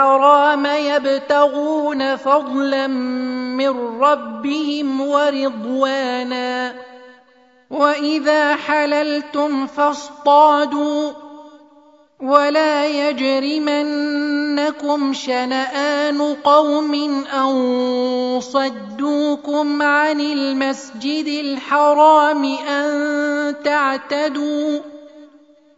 الحرام يبتغون فضلا من ربهم ورضوانا. وإذا حللتم فاصطادوا. ولا يجرمنكم شنآن قوم أن صدوكم عن المسجد الحرام أن تعتدوا.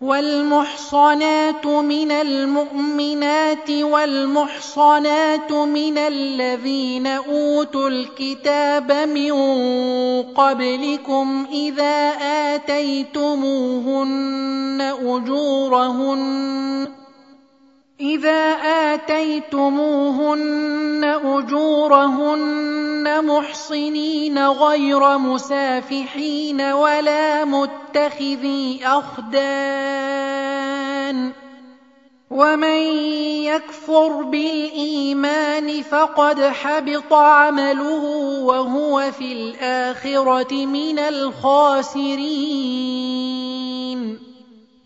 والمحصنات من المؤمنات والمحصنات من الذين أوتوا الكتاب من قبلكم إذا آتيتموهن أجورهن إذا آتيتموهن أجورهن محصنين غير مسافحين ولا متخذي أخدان ومن يكفر بالإيمان فقد حبط عمله وهو في الآخرة من الخاسرين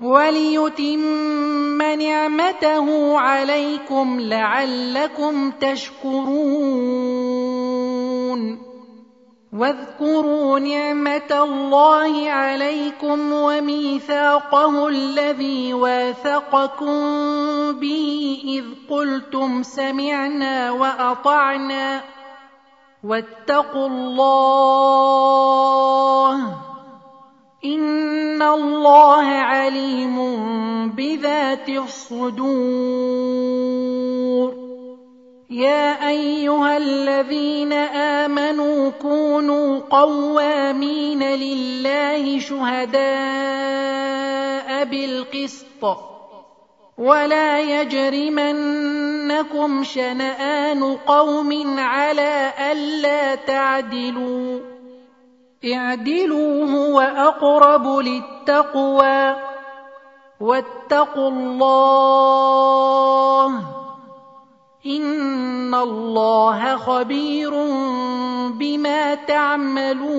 وليتم نعمته عليكم لعلكم تشكرون. واذكروا نعمة الله عليكم وميثاقه الذي واثقكم به إذ قلتم سمعنا وأطعنا. واتقوا الله. ان الله عليم بذات الصدور يا ايها الذين امنوا كونوا قوامين لله شهداء بالقسط ولا يجرمنكم شنآن قوم على ألا تعدلوا اعدلوا هو اقرب للتقوى واتقوا الله إن الله خبير بما تعملون.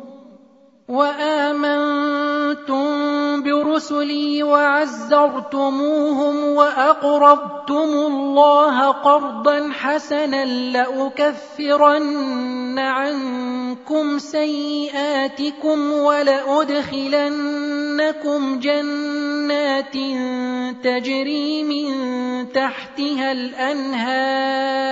وآمنتم برسلي وعزرتموهم وأقرضتم الله قرضا حسنا لأكفرن عنكم سيئاتكم ولأدخلنكم جنات تجري من تحتها الأنهار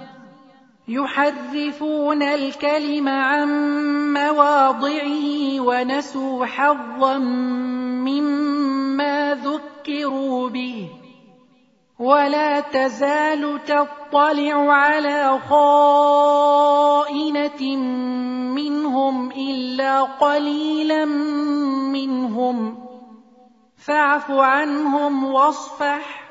يحرفون الكلم عن مواضعه ونسوا حظا مما ذكروا به. ولا تزال تطلع على خائنة منهم إلا قليلا منهم. فاعف عنهم واصفح.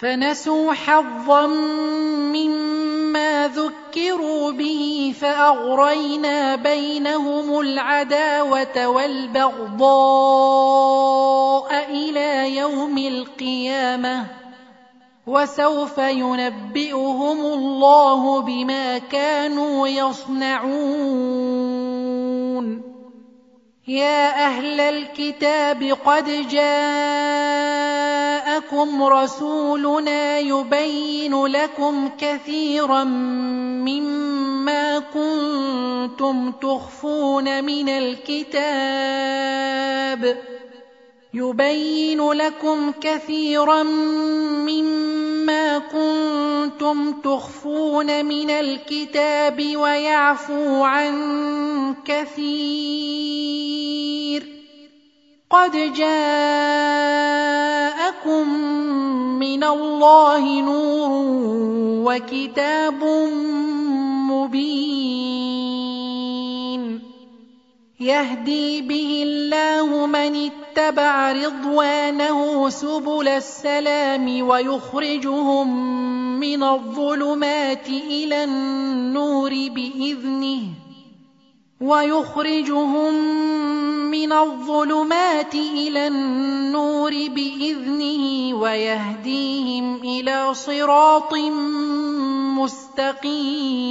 فنسوا حظا مما ذكروا به فأغرينا بينهم العداوة والبغضاء إلى يوم القيامة وسوف ينبئهم الله بما كانوا يصنعون يا أهل الكتاب قد جاءكم رسولنا يبين لكم كثيرا مما كنتم تخفون من الكتاب. يبين لكم كثيرا مما كنتم تخفون من الكتاب ويعفو عن كثير. قد جاءكم من الله نور وكتاب مبين. يهدي به الله من اتبع رضوانه سبل السلام ويخرجهم من الظلمات إلى النور بإذنه ويخرجهم من الظلمات إلى النور بإذنه ويهديهم إلى صراط مستقيم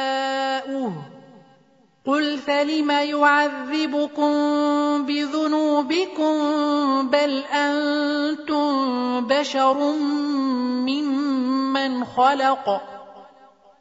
قل فلم يعذبكم بذنوبكم بل أنتم بشر ممن خلق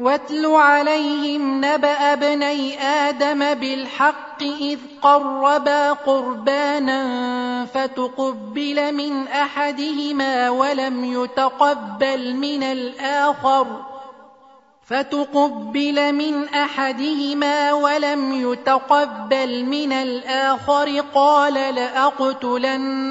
واتل عليهم نبأ ابني آدم بالحق إذ قربا قربانا فتقبل من أحدهما ولم يتقبل من الآخر فتقبل من أحدهما ولم يتقبل من الآخر قال لأقتلنك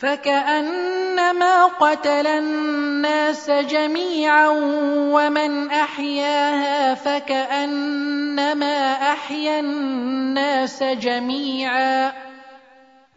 فكانما قتل الناس جميعا ومن احياها فكانما احيا الناس جميعا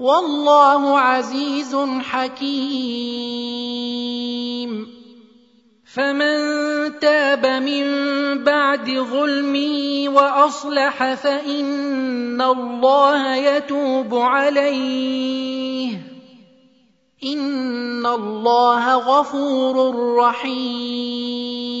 والله عزيز حكيم. فمن تاب من بعد ظلمه وأصلح فإن الله يتوب عليه. إن الله غفور رحيم.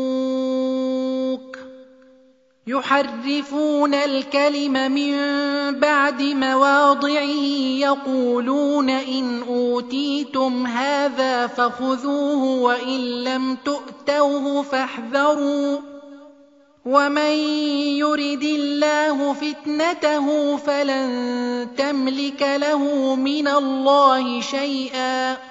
يحرفون الكلم من بعد مواضعه يقولون إن أوتيتم هذا فخذوه وإن لم تؤتوه فاحذروا. ومن يرد الله فتنته فلن تملك له من الله شيئا.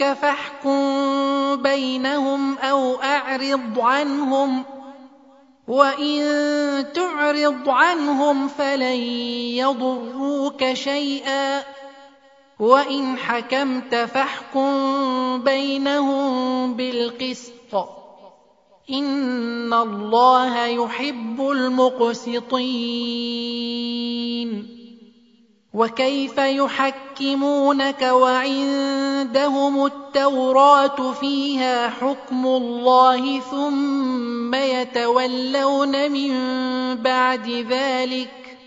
جاءوك فاحكم بينهم أو أعرض عنهم وإن تعرض عنهم فلن يضروك شيئا وإن حكمت فاحكم بينهم بالقسط. إن الله يحب المقسطين. وكيف يحكمونك وعندهم التوراة فيها حكم الله ثم يتولون من بعد ذلك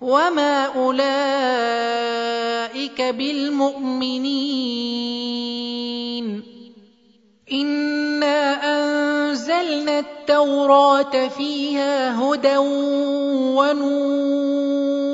وما أولئك بالمؤمنين إنا أنزلنا التوراة فيها هدى ونور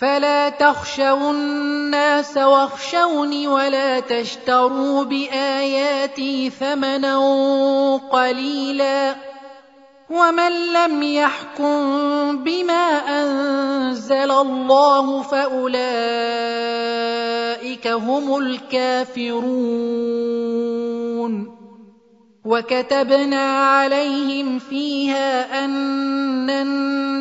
فلا تخشوا الناس واخشوني ولا تشتروا بآياتي ثمنا قليلا ومن لم يحكم بما أنزل الله فأولئك هم الكافرون وكتبنا عليهم فيها أن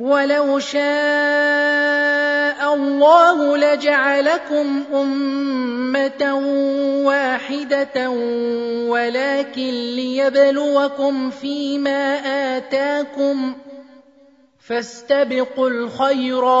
ولو شاء الله لجعلكم امه واحدة ولكن ليبلوكم فيما اتاكم فاستبقوا الخيرات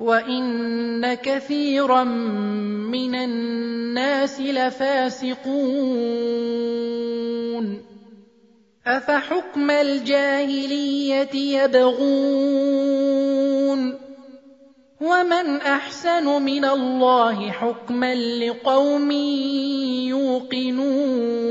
وان كثيرا من الناس لفاسقون افحكم الجاهليه يبغون ومن احسن من الله حكما لقوم يوقنون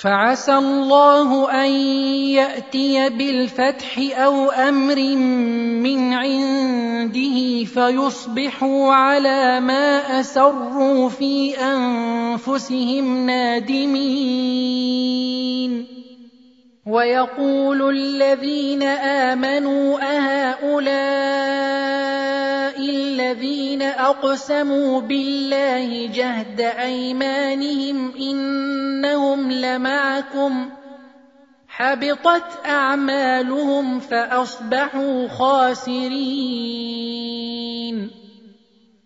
فعسى الله أن يأتي بالفتح أو أمر من عنده فيصبحوا على ما أسروا في أنفسهم نادمين. ويقول الذين آمنوا أهؤلاء الذين أقسموا بالله جهد أيمانهم إنهم لمعكم حبطت أعمالهم فأصبحوا خاسرين.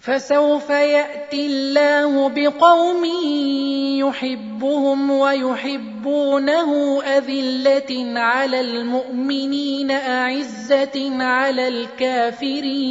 فسوف يأتي الله بقوم يحبهم ويحبونه أذلة على المؤمنين أعزة على الكافرين.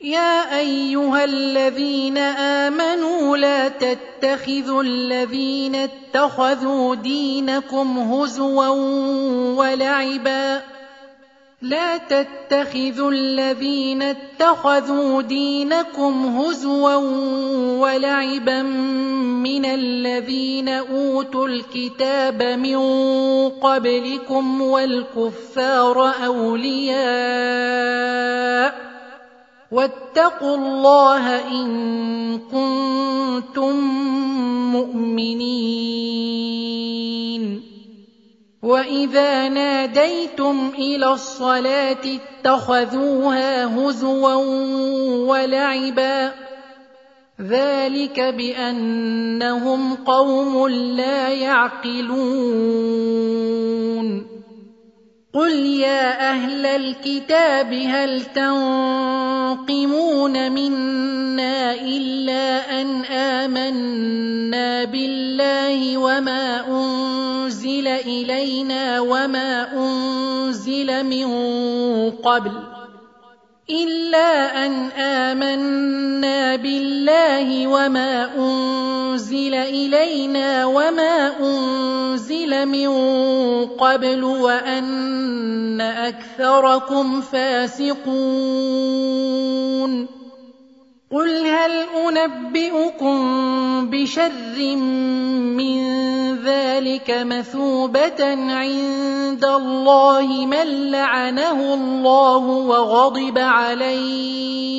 يا أيها الذين آمنوا لا تتخذوا الذين اتخذوا دينكم هزوا ولعبا. لا تتخذوا الذين اتخذوا دينكم هزوا ولعبا من الذين أوتوا الكتاب من قبلكم والكفار أولياء واتقوا الله إن كنتم مؤمنين واذا ناديتم إلى الصلاه اتخذوها هزوا ولعبا ذلك بانهم قوم لا يعقلون قل يا أهل الكتاب هل تنقمون منا الا ان امنا بالله وما انزل الينا وما انزل من قبل إلا أن آمنا بالله وما أنزل إلينا وما أنزل من قبل وأن أكثركم فاسقون. قل هل أنبئكم بشر من ذلك مثوبة عند الله من لعنه الله وغضب عليه؟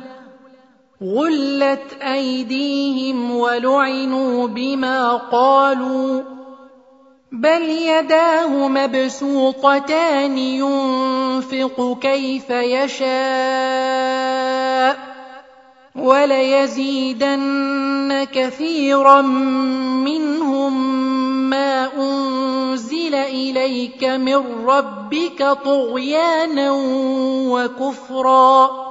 غلت أيديهم ولعنوا بما قالوا بل يداه مبسوطتان ينفق كيف يشاء وليزيدن كثيرا منهم ما أنزل إليك من ربك طغيانا وكفرا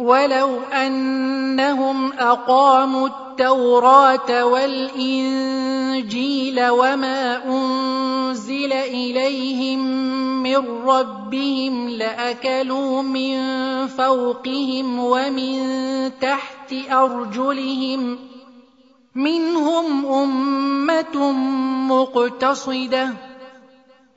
ولو أنهم أقاموا التوراة والإنجيل وما أنزل إليهم من ربهم لأكلوا من فوقهم ومن تحت أرجلهم منهم أمة مقتصدة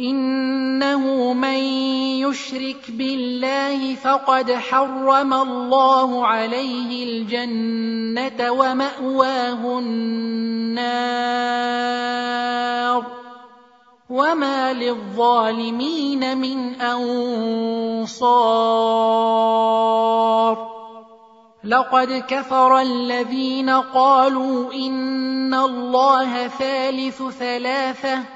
إنه من يشرك بالله فقد حرم الله عليه الجنة ومأواه النار وما للظالمين من أنصار لقد كفر الذين قالوا إن الله ثالث ثلاثة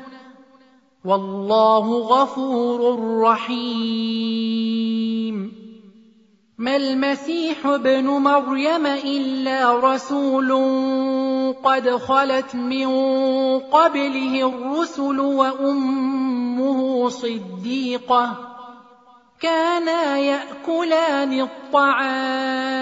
والله غفور رحيم. ما المسيح ابن مريم إلا رسول قد خلت من قبله الرسل وأمه صديقة. كانا يأكلان الطعام.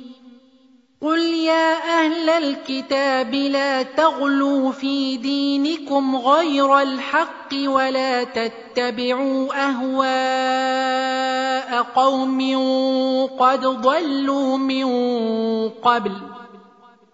قل يا أهل الكتاب لا تغلوا في دينكم غير الحق ولا تتبعوا اهواء قوم قد ضلوا من قبل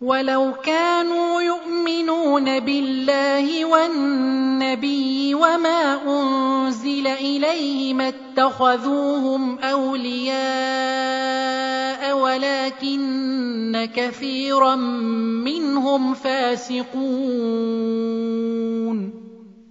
ولو كانوا يؤمنون بالله والنبي وما انزل اليه ما اتخذوهم اولياء ولكن كثيرا منهم فاسقون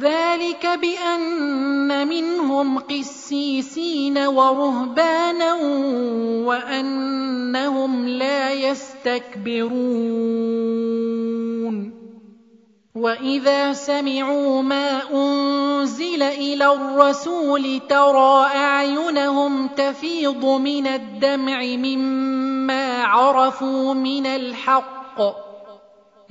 ذلك بأن منهم قسيسين ورهبانا وأنهم لا يستكبرون. وإذا سمعوا ما أنزل إلى الرسول ترى أعينهم تفيض من الدمع مما عرفوا من الحق.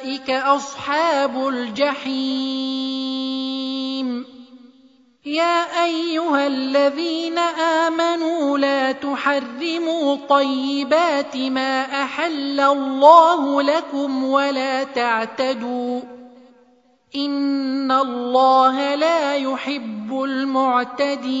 اولئك اصحاب الجحيم يا ايها الذين امنوا لا تحرموا طيبات ما احل الله لكم ولا تعتدوا ان الله لا يحب المعتدين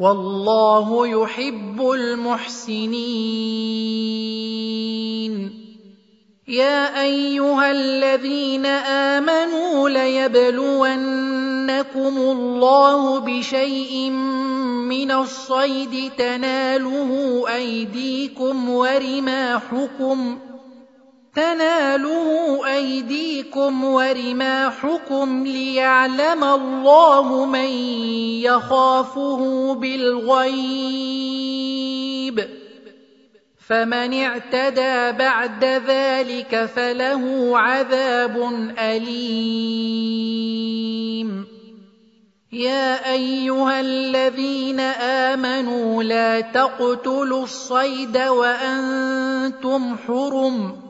والله يحب المحسنين. يا أيها الذين آمنوا ليبلونكم الله بشيء من الصيد تناله أيديكم ورماحكم تناله أيديكم ورماحكم ليعلم الله من يخافه بالغيب. فمن اعتدى بعد ذلك فله عذاب أليم. يا أيها الذين آمنوا لا تقتلوا الصيد وأنتم حرم.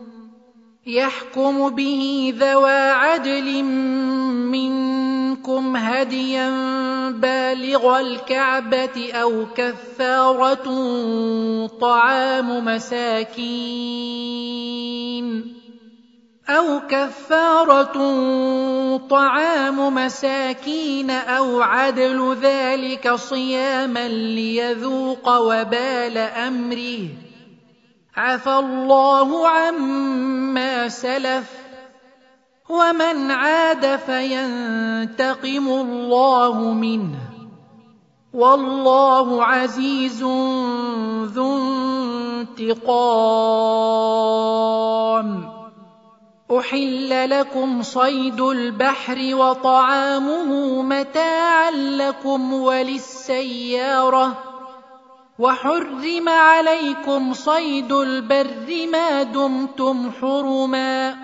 يحكم به ذوى عدل منكم هديا بالغ الكعبة أو كفارة طعام مساكين أو كفارة طعام مساكين أو عدل ذلك صياما ليذوق وبال أمره عفى الله عما سلف ومن عاد فينتقم الله منه والله عزيز ذو انتقام. أحل لكم صيد البحر وطعامه متاعا لكم وللسيارة وحرم عليكم صيد البر ما دمتم حرما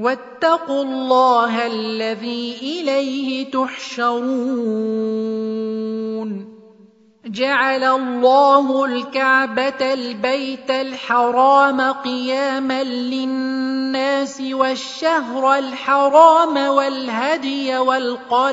واتقوا الله الذي إليه تحشرون. جعل الله الكعبة البيت الحرام قياما للناس والشهر الحرام والهدي والقلائد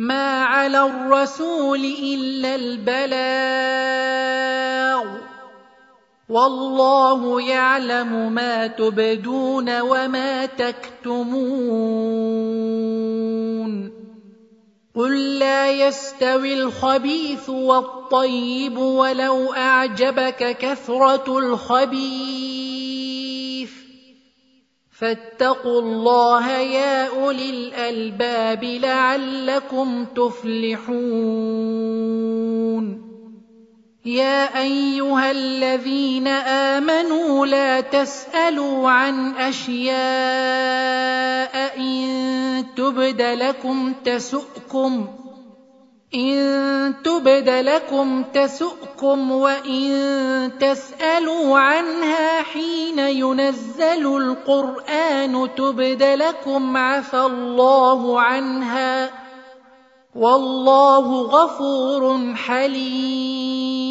ما على الرسول إلا البلاغ والله يعلم ما تبدون وما تكتمون قل لا يستوي الخبيث والطيب ولو أعجبك كثرة الخبيث فاتقوا الله يا أولي الألباب لعلكم تفلحون. يا أيها الذين آمنوا لا تسألوا عن أشياء إن تبد لكم تسؤكم إن تبد لكم تسؤكم وإن تسألوا عنها حين ينزل القرآن تبد لكم عفى الله عنها والله غفور حليم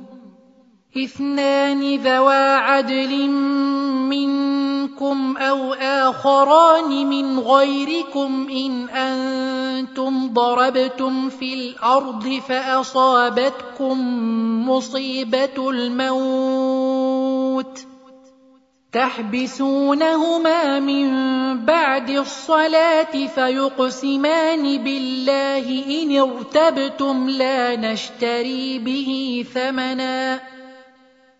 اثنان ذوا عدل منكم أو آخران من غيركم إن أنتم ضربتم في الأرض فأصابتكم مصيبة الموت تحبسونهما من بعد الصلاة فيقسمان بالله إن ارتبتم لا نشتري به ثمنا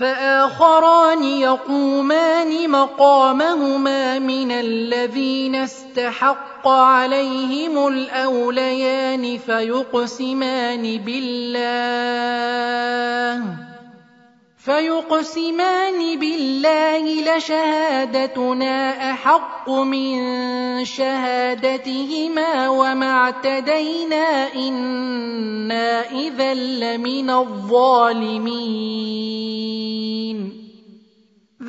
فآخران يقومان مقامهما من الذين استحق عليهم الأوليان فيقسمان بالله. فيقسمان بالله لشهادتنا أحق من شهادتهما وما اعتدينا إنا إذا لمن الظالمين.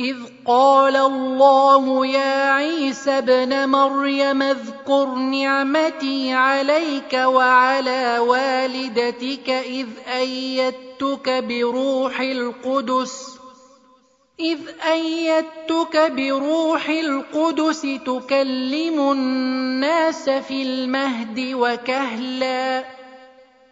إذ قال الله يا عيسى ابن مريم اذكر نعمتي عليك وعلى والدتك إذ أيدتك بروح القدس إذ أيدتك بروح القدس تكلم الناس في المهد وكهلا.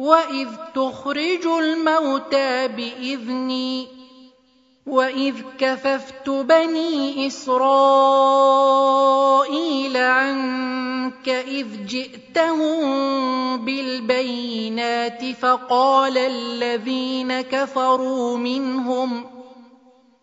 واذ تخرج الموتى باذني واذ كففت بني اسرائيل عنك اذ جئتهم بالبينات فقال الذين كفروا منهم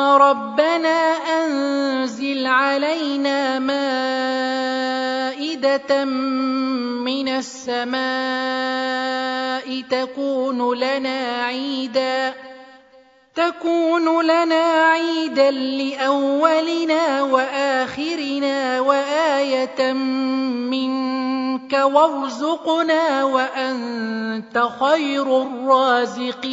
ربنا أنزل علينا مائدة من السماء تكون لنا عيداً تكون لنا عيدا لأولنا وآخرنا وآية منك وارزقنا وأنت خير الرازقين.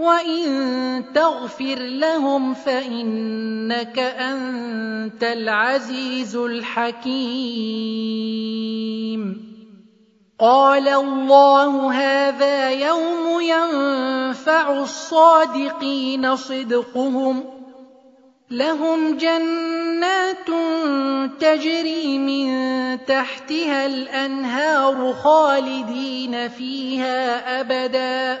وان تغفر لهم فانك انت العزيز الحكيم قال الله هذا يوم ينفع الصادقين صدقهم لهم جنات تجري من تحتها الانهار خالدين فيها ابدا